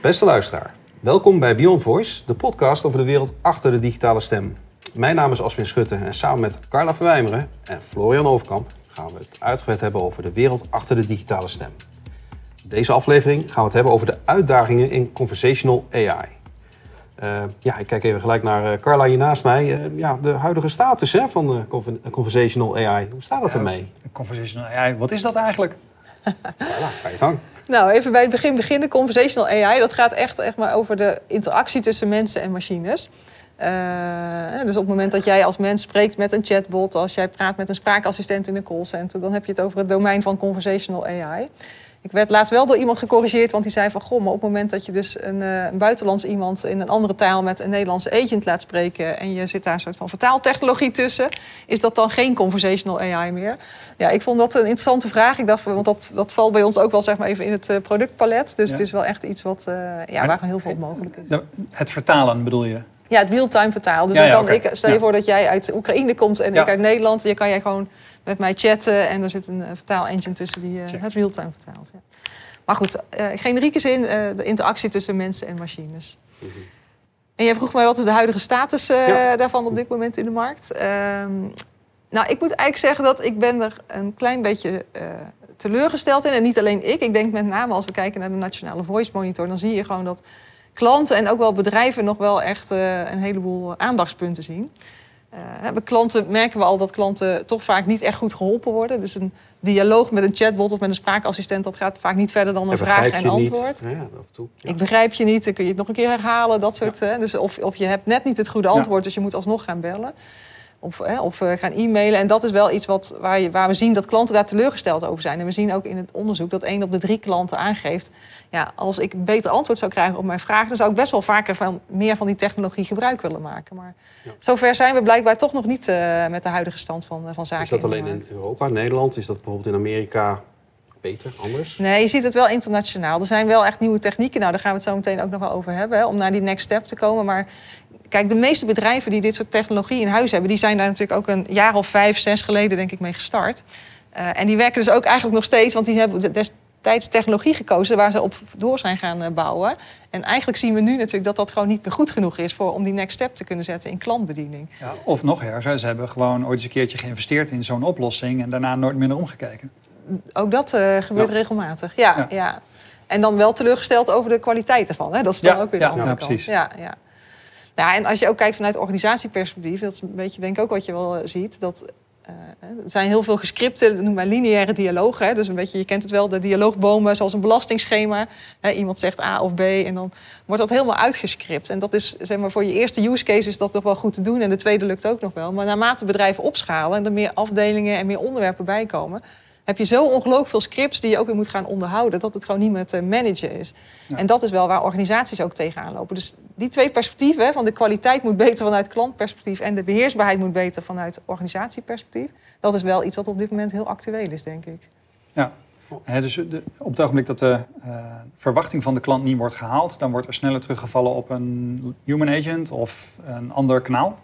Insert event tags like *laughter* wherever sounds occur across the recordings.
Beste luisteraar, welkom bij Beyond Voice, de podcast over de wereld achter de digitale stem. Mijn naam is Aswin Schutte en samen met Carla Verwijmeren en Florian Overkamp gaan we het uitgebreid hebben over de wereld achter de digitale stem. Deze aflevering gaan we het hebben over de uitdagingen in conversational AI. Uh, ja, ik kijk even gelijk naar uh, Carla hier naast mij. Uh, ja, de huidige status hè, van conversational AI. Hoe staat dat ermee? Conversational AI, wat is dat eigenlijk? *laughs* Carla, ga je gang. Nou, even bij het begin beginnen. Conversational AI, dat gaat echt, echt maar over de interactie tussen mensen en machines. dus op het moment dat jij als mens spreekt met een chatbot, als jij praat met een spraakassistent in een callcenter, dan heb je het over het domein van conversational AI. Ik werd laatst wel door iemand gecorrigeerd, want die zei van... goh, maar op het moment dat je dus een, uh, een buitenlands iemand in een andere taal... met een Nederlandse agent laat spreken... en je zit daar een soort van vertaaltechnologie tussen... is dat dan geen conversational AI meer? Ja, ik vond dat een interessante vraag. Ik dacht, want dat, dat valt bij ons ook wel zeg maar even in het uh, productpalet. Dus het is wel echt iets wat, uh, ja, waar heel veel mogelijk is. Het vertalen bedoel je? Ja, het real-time vertaal. Dus ja, ja, kan ik, stel je voor dat jij uit Oekraïne komt en ik uit Nederland. Je kan jij gewoon met mij chatten en er zit een uh, vertaalengine tussen die uh, het real-time vertaalt. Ja. Maar goed, uh, generieke zin, de interactie tussen mensen en machines. Mm -hmm. En jij vroeg mij wat is de huidige status daarvan op dit moment in de markt. Ehm, nou, ik moet eigenlijk zeggen dat ik ben er een klein beetje teleurgesteld in. En niet alleen ik. Ik denk met name als we kijken naar de Nationale Voice Monitor... dan zie je gewoon dat klanten en ook wel bedrijven nog wel echt een heleboel aandachtspunten zien. Uh, bij klanten merken we al dat klanten toch vaak niet echt goed geholpen worden. Dus een dialoog met een chatbot of met een spraakassistent, dat gaat vaak niet verder dan een vraag en antwoord. Ja, af en toe, ja. Ik begrijp je niet, dan kun je het nog een keer herhalen, dat soort. Ja. Dus of, of je hebt net niet het goede antwoord, dus je moet alsnog gaan bellen. Of, hè, of uh, gaan e-mailen. En dat is wel iets wat, waar, je, waar we zien dat klanten daar teleurgesteld over zijn. En we zien ook in het onderzoek dat één op de drie klanten aangeeft... ja, als ik beter antwoord zou krijgen op mijn vraag... dan zou ik best wel vaker van, meer van die technologie gebruik willen maken. Maar ja. zover zijn we blijkbaar toch nog niet uh, met de huidige stand van, van zaken. Is dat alleen in Europa, Nederland? Is dat bijvoorbeeld in Amerika beter, anders? Nee, je ziet het wel internationaal. Er zijn wel echt nieuwe technieken. Nou, daar gaan we het zo meteen ook nog wel over hebben. Hè, om naar die next step te komen. Maar Kijk, de meeste bedrijven die dit soort technologie in huis hebben, die zijn daar natuurlijk ook een jaar of vijf, zes geleden, denk ik, mee gestart. Uh, en die werken dus ook eigenlijk nog steeds, want die hebben destijds technologie gekozen waar ze op door zijn gaan uh, bouwen. En eigenlijk zien we nu natuurlijk dat dat gewoon niet meer goed genoeg is voor, om die next step te kunnen zetten in klantbediening. Ja, of nog erger, ze hebben gewoon ooit eens een keertje geïnvesteerd in zo'n oplossing en daarna nooit meer naar omgekeken. Ook dat uh, gebeurt ja. regelmatig, ja, ja, ja. En dan wel teleurgesteld over de kwaliteit ervan. Hè? Dat is dan ook weer de andere kant. Precies. Ja, ja. Ja, en als je ook kijkt vanuit organisatieperspectief, dat is een beetje denk ik ook wat je wel ziet, dat uh, er zijn heel veel gescripte, noem maar lineaire dialogen. Hè? Dus een beetje, je kent het wel, de dialoogbomen zoals een belastingsschema. Hè? Iemand zegt A of B en dan wordt dat helemaal uitgescript. En dat is zeg maar, voor je eerste use case is dat nog wel goed te doen. En de tweede lukt ook nog wel. Maar naarmate bedrijven opschalen en er meer afdelingen en meer onderwerpen bij komen, heb je zo ongelooflijk veel scripts die je ook weer moet gaan onderhouden, dat het gewoon niet meer te managen is. Ja. En dat is wel waar organisaties ook tegenaan lopen. Dus die twee perspectieven, van de kwaliteit moet beter vanuit klantperspectief en de beheersbaarheid moet beter vanuit organisatieperspectief, dat is wel iets wat op dit moment heel actueel is, denk ik. Ja, dus de, op het ogenblik dat de uh, verwachting van de klant niet wordt gehaald, dan wordt er sneller teruggevallen op een human agent of een ander kanaal.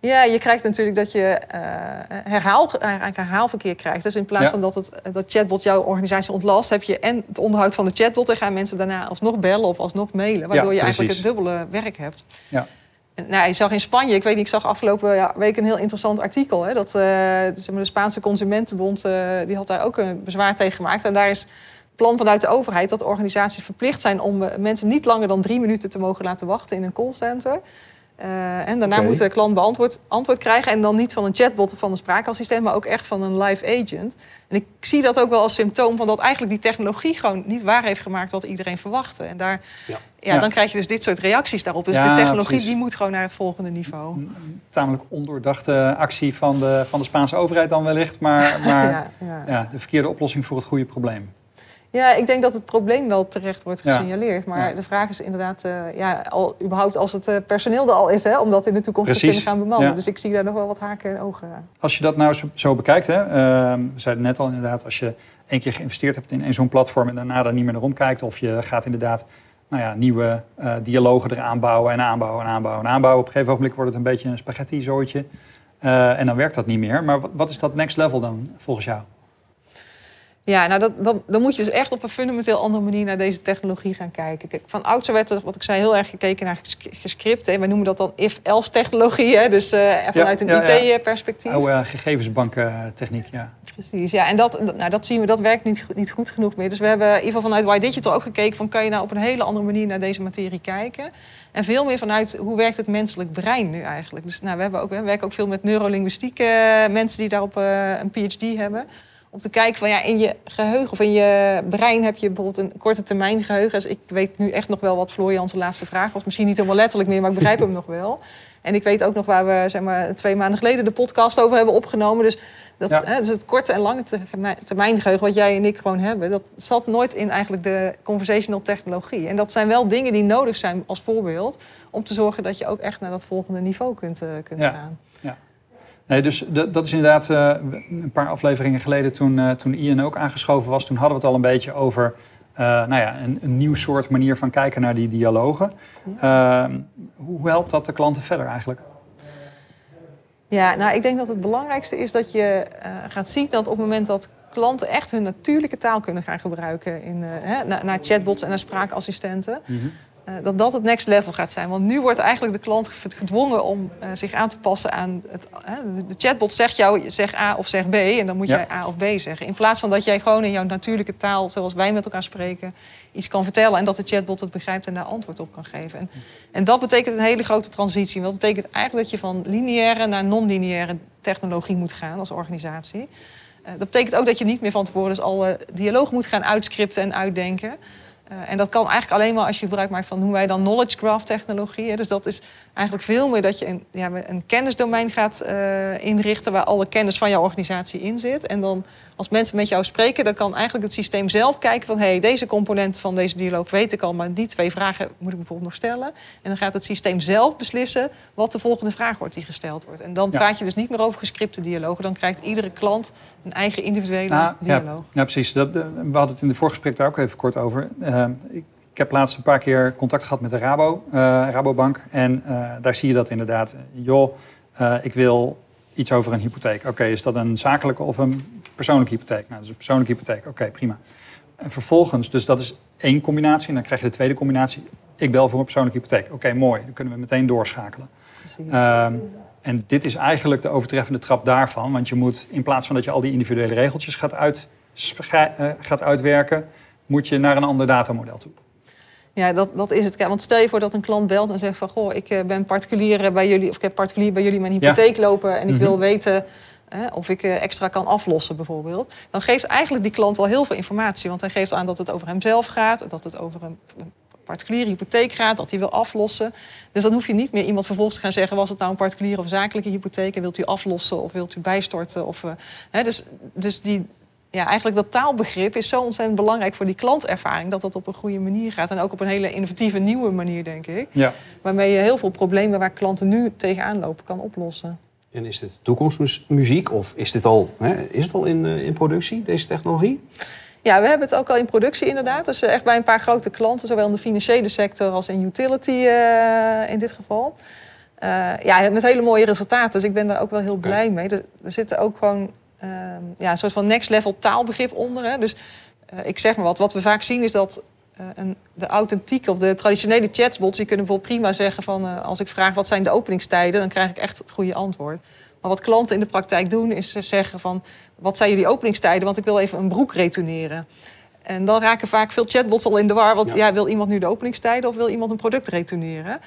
Ja, je krijgt natuurlijk dat je uh, herhaal, herhaalverkeer krijgt. Dus in plaats ja. van dat, het, dat chatbot jouw organisatie ontlast, heb je en het onderhoud van de chatbot en gaan mensen daarna alsnog bellen of alsnog mailen. Waardoor ja, je eigenlijk het dubbele werk hebt. Ja. Nou, je zag in Spanje, ik weet niet, ik zag afgelopen ja, week een heel interessant artikel. Hè, dat uh, de Spaanse Consumentenbond uh, die had daar ook een bezwaar tegen gemaakt. En daar is plan vanuit de overheid dat organisaties verplicht zijn om mensen niet langer dan drie minuten te mogen laten wachten in een callcenter. Uh, en daarna okay. moet de klant beantwoord antwoord krijgen. En dan niet van een chatbot of van een spraakassistent, maar ook echt van een live agent. En ik zie dat ook wel als symptoom van dat eigenlijk die technologie gewoon niet waar heeft gemaakt wat iedereen verwachtte. En daar, ja. Ja, ja. dan krijg je dus dit soort reacties daarop. Dus ja, de technologie precies. die moet gewoon naar het volgende niveau. Een tamelijk ondoordachte actie van de, van de Spaanse overheid dan wellicht. Maar, *laughs* maar ja, de verkeerde oplossing voor het goede probleem. Ja, ik denk dat het probleem wel terecht wordt gesignaleerd. Ja. Maar ja. de vraag is inderdaad, uh, ja, al, überhaupt als het uh, personeel er al is, hè, om dat in de toekomst Precies. te kunnen gaan bemannen. Ja. Dus ik zie daar nog wel wat haken en ogen aan. Als je dat nou zo, zo bekijkt, hè, uh, we zeiden net al inderdaad, als je één keer geïnvesteerd hebt in, in zo'n platform en daarna daar niet meer naar omkijkt, of je gaat inderdaad nou ja, nieuwe dialogen eraan bouwen en aanbouwen en aanbouwen en aanbouwen. Op een gegeven moment wordt het een beetje een spaghetti-zooitje. Uh, en dan werkt dat niet meer. Maar wat is dat next level dan volgens jou? Ja, nou dat, dan, dan moet je dus echt op een fundamenteel andere manier naar deze technologie gaan kijken. Kijk, van oudsher werd er, wat ik zei, heel erg gekeken naar gescript. Hè. Wij noemen dat dan if-else technologie, hè. dus uh, vanuit een IT-perspectief. Oude gegevensbankentechniek, ja. Precies, ja. En dat, nou, dat zien we, dat werkt niet, niet goed genoeg meer. Dus we hebben in ieder geval vanuit Y Digital ook gekeken van... kan je nou op een hele andere manier naar deze materie kijken? En veel meer vanuit hoe werkt het menselijk brein nu eigenlijk. Dus nou, we, hebben ook, we werken ook veel met neurolinguïstieke mensen die daarop een PhD hebben om te kijken van ja, in je geheugen of in je brein heb je bijvoorbeeld een korte termijn geheugen. Dus ik weet nu echt nog wel wat Florian zijn laatste vraag was. Misschien niet helemaal letterlijk meer, maar ik begrijp hem *laughs* nog wel. En ik weet ook nog waar we zeg maar, twee maanden geleden de podcast over hebben opgenomen. Dus, dat, hè, dus het korte en lange termijn geheugen wat jij en ik gewoon hebben, dat zat nooit in eigenlijk de conversational technologie. En dat zijn wel dingen die nodig zijn als voorbeeld om te zorgen dat je ook echt naar dat volgende niveau kunt, uh, kunt ja. gaan. Nee, dus dat is inderdaad uh, een paar afleveringen geleden toen, uh, toen Ian ook aangeschoven was. Toen hadden we het al een beetje over uh, nou ja, een, een, nieuw soort manier van kijken naar die dialogen. Ehm, hoe helpt dat de klanten verder eigenlijk? Ja, nou ik denk dat het belangrijkste is dat je gaat zien dat op het moment dat klanten echt hun natuurlijke taal kunnen gaan gebruiken in, hè, naar, naar, chatbots en naar spraakassistenten. Mm uh, dat dat het next level gaat zijn. Want nu wordt eigenlijk de klant gedwongen om uh, zich aan te passen aan het. Uh, de chatbot zegt jou, zeg A of zeg B. En dan moet ja. jij A of B zeggen. In plaats van dat jij gewoon in jouw natuurlijke taal, zoals wij met elkaar spreken, iets kan vertellen. En dat de chatbot het begrijpt en daar antwoord op kan geven. En, en dat betekent een hele grote transitie. Dat betekent eigenlijk dat je van lineaire naar non-lineaire technologie moet gaan als organisatie. dat betekent ook dat je niet meer van tevoren dus alle dialoog moet gaan uitscripten en uitdenken. Uh, en dat kan eigenlijk alleen maar als je gebruik maakt van hoe wij dan knowledge graph technologie. Hè. Dus dat is eigenlijk veel meer dat je een, ja, een kennisdomein gaat uh, inrichten waar alle kennis van jouw organisatie in zit. En dan als mensen met jou spreken, dan kan eigenlijk het systeem zelf kijken van hé, hey, deze component van deze dialoog weet ik al, maar die twee vragen moet ik bijvoorbeeld nog stellen. En dan gaat het systeem zelf beslissen wat de volgende vraag wordt die gesteld wordt. En dan praat je dus niet meer over gescripte dialogen. Dan krijgt iedere klant een eigen individuele nou, dialoog. Ja, precies. Dat, we hadden het in de voorgesprek daar ook even kort over. Uh, ik, ik heb laatst een paar keer contact gehad met de Rabo, uh, Rabobank. En uh, daar zie je dat inderdaad. Joh, uh, ik wil iets over een hypotheek. Oké, okay, is dat een zakelijke of een persoonlijke hypotheek? Nou, dat is een persoonlijke hypotheek. Oké, okay, prima. En vervolgens, dus dat is één combinatie. En dan krijg je de tweede combinatie. Ik bel voor een persoonlijke hypotheek. Oké, okay, mooi. Dan kunnen we meteen doorschakelen. Um, en dit is eigenlijk de overtreffende trap daarvan. Want je moet, in plaats van dat je al die individuele regeltjes gaat, uit, gaat uitwerken... moet je naar een ander datamodel toe. Ja, dat, dat is het. Want stel je voor dat een klant belt en zegt van... goh, ik eh, ben particulier bij jullie... of ik heb particulier bij jullie mijn hypotheek lopen... en ik wil mhm. weten of ik eh, extra kan aflossen bijvoorbeeld. Dan geeft eigenlijk die klant al heel veel informatie. Want hij geeft aan dat het over hemzelf gaat... dat het over een particuliere hypotheek gaat, dat hij wil aflossen. Dus dan hoef je niet meer iemand vervolgens te gaan zeggen... was het nou een particuliere of zakelijke hypotheek... en wilt u aflossen of wilt u bijstorten? Of, uh, dus, dus die, ja, eigenlijk dat taalbegrip is zo ontzettend belangrijk voor die klantervaring. Dat dat op een goede manier gaat. En ook op een hele innovatieve, nieuwe manier, denk ik. Ja. Waarmee je heel veel problemen waar klanten nu tegenaan lopen kan oplossen. En is dit toekomstmuziek of is, dit al, hè, is het al in, uh, in productie, deze technologie? Ja, we hebben het ook al in productie inderdaad. Dus echt bij een paar grote klanten, zowel in de financiële sector als in utility uh, in dit geval. Uh, ja, met hele mooie resultaten. Dus ik ben daar ook wel heel blij mee. Er, er zitten ook gewoon ja, een soort van next level taalbegrip onder. Hè. Dus uh, ik zeg maar wat. Wat we vaak zien is dat een, de authentieke of de traditionele chatbots... die kunnen bijvoorbeeld prima zeggen van... als ik vraag wat zijn de openingstijden... dan krijg ik echt het goede antwoord. Maar wat klanten in de praktijk doen is zeggen van... wat zijn jullie openingstijden? Want ik wil even een broek retourneren. En dan raken vaak veel chatbots al in de war. Want ja. wil iemand nu de openingstijden of wil iemand een product retourneren?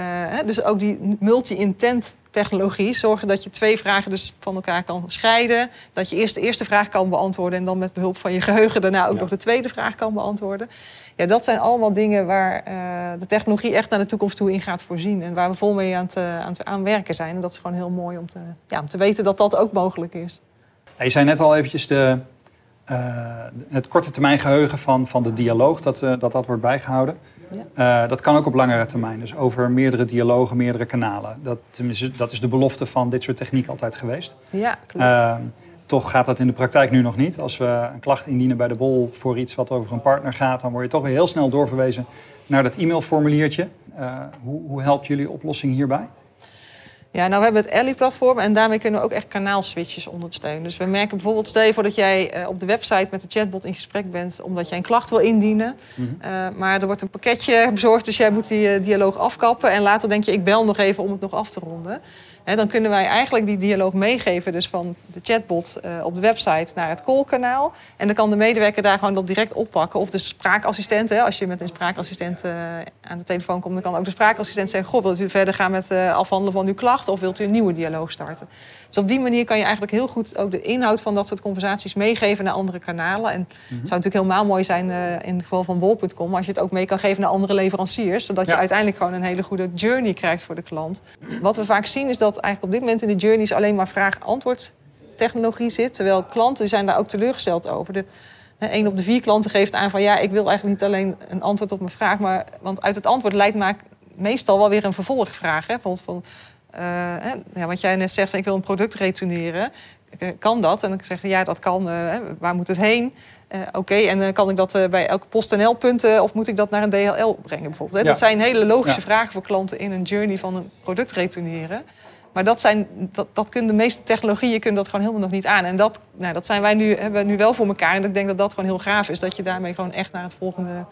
Uh, dus ook die multi-intent technologie zorgen dat je twee vragen dus van elkaar kan scheiden. Dat je eerst de eerste vraag kan beantwoorden en dan met behulp van je geheugen daarna ook nog de tweede vraag kan beantwoorden. Ja, dat zijn allemaal dingen waar uh, de technologie echt naar de toekomst toe in gaat voorzien. En waar we vol mee aan het, uh, aan het aan werken zijn. En dat is gewoon heel mooi om te, ja, om te weten dat dat ook mogelijk is. Ja, je zei net al eventjes de, het korte termijn geheugen van, van de dialoog, dat, dat dat wordt bijgehouden. Ja. Uh, dat kan ook op langere termijn. Dus over meerdere dialogen, meerdere kanalen. Dat, dat is de belofte van dit soort techniek altijd geweest. Ja, klopt. Uh, toch gaat dat in de praktijk nu nog niet. Als we een klacht indienen bij de bol voor iets wat over een partner gaat... dan word je toch weer heel snel doorverwezen naar dat e-mailformuliertje. Uh, hoe, hoe helpt jullie oplossing hierbij? Ja, nou we hebben het Ellie-platform en daarmee kunnen we ook echt kanaalswitches ondersteunen. Dus we merken bijvoorbeeld, stel je voor dat jij uh, op de website met de chatbot in gesprek bent omdat jij een klacht wil indienen. Mm maar er wordt een pakketje bezorgd, dus jij moet die uh, dialoog afkappen. En later denk je, ik bel nog even om het nog af te ronden dan kunnen wij eigenlijk die dialoog meegeven, dus van de chatbot uh, op de website naar het callkanaal. En dan kan de medewerker daar gewoon dat direct oppakken. Of de spraakassistent, hè, als je met een spraakassistent uh, aan de telefoon komt, dan kan ook de spraakassistent zeggen: Goh, wilt u verder gaan met uh, afhandelen van uw klacht of wilt u een nieuwe dialoog starten? Dus op die manier kan je eigenlijk heel goed ook de inhoud van dat soort conversaties meegeven naar andere kanalen. En het zou natuurlijk helemaal mooi zijn in het geval van bol.com, als je het ook mee kan geven naar andere leveranciers, zodat je uiteindelijk gewoon een hele goede journey krijgt voor de klant. Wat we vaak zien is dat eigenlijk op dit moment in de journeys alleen maar vraag-antwoord technologie zit. Terwijl klanten zijn daar ook teleurgesteld over. De, een op de vier klanten geeft aan van ja, ik wil eigenlijk niet alleen een antwoord op mijn vraag, maar want uit het antwoord leidt maakt meestal wel weer een vervolgvraag. Hè? Bijvoorbeeld van, uh, ja, wat jij net zegt, ik wil een product retourneren. Eh, kan dat? En dan zeg je ja, dat kan. Uh, waar moet het heen? Uh, Oké, okay, en kan ik dat bij elke PostNL-punten of moet ik dat naar een DHL brengen bijvoorbeeld? Ja. Dat zijn hele logische ja. vragen voor klanten in een journey van een product retourneren. Maar dat, zijn, dat, dat kunnen de meeste technologieën kunnen dat gewoon helemaal nog niet aan. En dat, nou, dat zijn wij nu, hebben we nu wel voor elkaar. En ik denk dat dat gewoon heel gaaf is. Dat je daarmee gewoon echt naar het volgende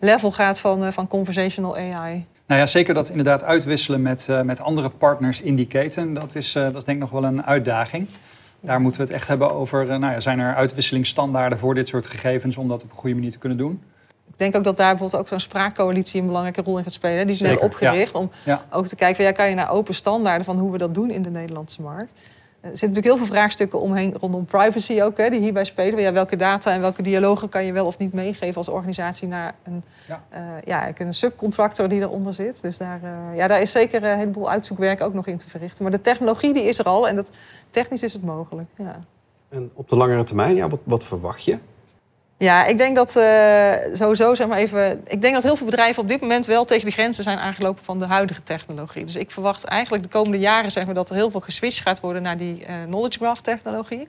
level gaat van, van conversational AI. Nou ja, zeker dat inderdaad uitwisselen met, uh, met andere partners in die keten. Dat is, uh, dat denk ik nog wel een uitdaging. Daar moeten we het echt hebben over, nou ja, zijn er uitwisselingsstandaarden voor dit soort gegevens om dat op een goede manier te kunnen doen? Ik denk ook dat daar bijvoorbeeld ook zo'n spraakcoalitie een belangrijke rol in gaat spelen. Die is net opgericht om ook te kijken, van, ja, kan je naar open standaarden van hoe we dat doen in de Nederlandse markt. Er zitten natuurlijk heel veel vraagstukken omheen rondom privacy ook, hè, die hierbij spelen. Ja, welke data en welke dialogen kan je wel of niet meegeven als organisatie naar een, ja. Uh, ja, een subcontractor die eronder zit. Dus daar, uh, ja, daar is zeker een heleboel uitzoekwerk ook nog in te verrichten. Maar de technologie die is er al en dat, technisch is het mogelijk. Ja. En op de langere termijn, ja, wat, wat verwacht je? Ja, ik denk dat uh, sowieso, zeg maar even. Ik denk dat heel veel bedrijven op dit moment wel tegen de grenzen zijn aangelopen van de huidige technologie. Dus ik verwacht eigenlijk de komende jaren zeg maar, dat er heel veel geswitcht gaat worden naar die uh, knowledge graph technologie.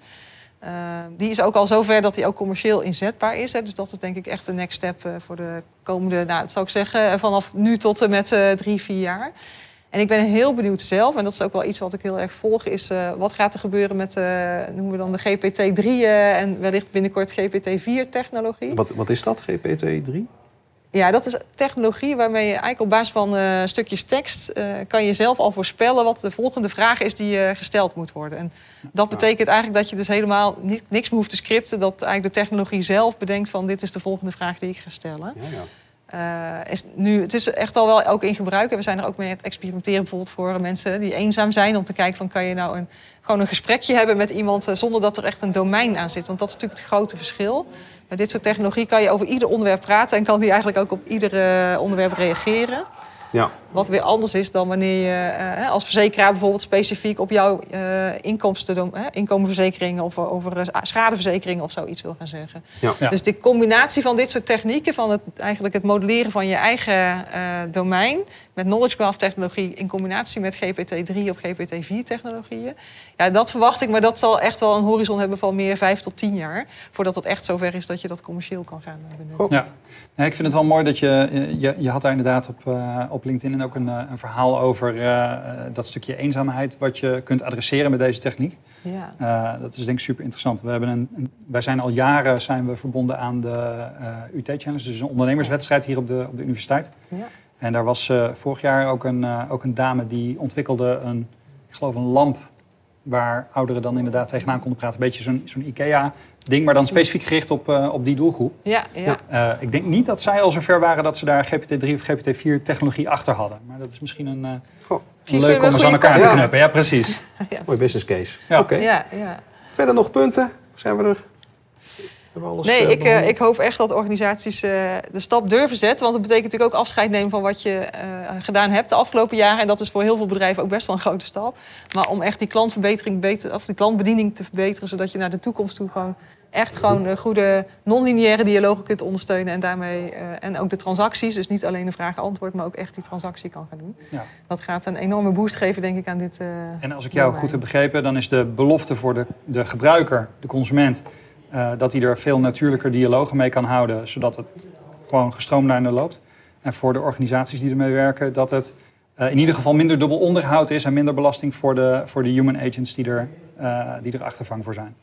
Uh, die is ook al zover dat die ook commercieel inzetbaar is. Hè. Dus dat is denk ik echt de next step voor de komende, nou, zou ik zeggen, vanaf nu tot en met drie, vier jaar. En ik ben heel benieuwd zelf, en dat is ook wel iets wat ik heel erg volg, is uh, wat gaat er gebeuren met, uh, noemen we dan de GPT-3 uh, en wellicht binnenkort GPT-4-technologie. Wat, wat is dat, GPT-3? Ja, dat is technologie waarmee je eigenlijk op basis van uh, stukjes tekst kan je zelf al voorspellen wat de volgende vraag is die gesteld moet worden. En dat betekent eigenlijk dat je dus helemaal niks meer hoeft te scripten, dat eigenlijk de technologie zelf bedenkt van dit is de volgende vraag die ik ga stellen. Ja, ja. Uh, is nu, het is echt al wel ook in gebruik. We zijn er ook mee aan het experimenteren bijvoorbeeld voor mensen die eenzaam zijn. Om te kijken van kan je nou een, gewoon een gesprekje hebben met iemand uh, zonder dat er echt een domein aan zit. Want dat is natuurlijk het grote verschil. Met dit soort technologie kan je over ieder onderwerp praten en kan die eigenlijk ook op ieder uh, onderwerp reageren. Ja. Wat weer anders is dan wanneer je uh, als verzekeraar bijvoorbeeld specifiek op jouw uh, inkomsten, uh, inkomenverzekeringen of over schadeverzekeringen of zoiets wil gaan zeggen. Ja. Dus de combinatie van dit soort technieken, van het, eigenlijk het modelleren van je eigen domein met knowledge graph technologie in combinatie met GPT-3 of GPT-4 technologieën, ja, dat verwacht ik, maar dat zal echt wel een horizon hebben van meer vijf tot tien jaar voordat het echt zover is dat je dat commercieel kan gaan benutten. Ja. ja. ik vind het wel mooi dat je, je, je had daar inderdaad op, op LinkedIn ook een, eh, een verhaal over uh, dat stukje eenzaamheid wat je kunt adresseren met deze techniek. Ja. Uh, dat is denk ik super interessant. We hebben een, een, wij zijn al jaren zijn we verbonden aan de UT Challenge, dus een ondernemerswedstrijd hier op de, op de universiteit. Ja. En daar was vorig jaar ook een, ook een dame die ontwikkelde een, ik geloof een lamp waar ouderen dan inderdaad tegenaan konden praten. Een beetje zo'n zo'n IKEA ding, maar dan specifiek gericht op, uh, op die doelgroep. Ja, ja. Uh, ik denk niet dat zij al zover waren dat ze daar GPT-3 of GPT-4 technologie achter hadden. Maar dat is misschien een, uh, Goh, leuk om eens aan elkaar te knuppen. Ja, precies. *laughs* ja, Mooi business case. Ja. Oké. Okay. Ja, ja. Verder nog punten? Zijn we er? nee, ik, uh, ik hoop echt dat organisaties uh, de stap durven zetten. Want dat betekent natuurlijk ook afscheid nemen van wat je uh, gedaan hebt de afgelopen jaren. En dat is voor heel veel bedrijven ook best wel een grote stap. Maar om echt die klantverbetering beter, of die klantbediening te verbeteren, zodat je naar de toekomst toe gewoon echt gewoon de goede non-lineaire dialogen kunt ondersteunen. En daarmee en ook de transacties. Dus niet alleen de vraag-antwoord, maar ook echt die transactie kan gaan doen. Ja. Dat gaat een enorme boost geven, denk ik, aan dit. en als ik jou goed heb begrepen, dan is de belofte voor de, de gebruiker, de consument uh, dat hij er veel natuurlijker dialogen mee kan houden, zodat het gewoon gestroomlijnder loopt. En voor de organisaties die ermee werken, dat het in ieder geval minder dubbel onderhoud is en minder belasting voor de, voor de human agents die er, die er achtervang voor zijn.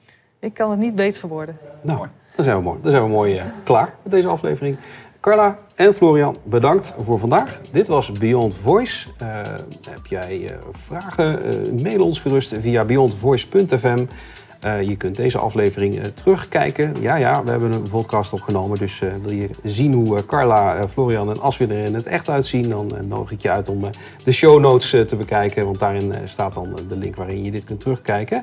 Ik kan het niet beter verwoorden. Nou, dan zijn we mooi, dan zijn we mooi klaar met deze aflevering. Carla en Florian, bedankt voor vandaag. Dit was Beyond Voice. Uh, heb jij uh, vragen? Mail ons gerust via beyondvoice.fm. je kunt deze aflevering terugkijken. Ja, ja, we hebben een podcast opgenomen. Dus wil je zien hoe Carla, Florian en Aswin er in het echt uitzien... dan nodig ik je uit om de show notes te bekijken. Want daarin staat dan de link waarin je dit kunt terugkijken.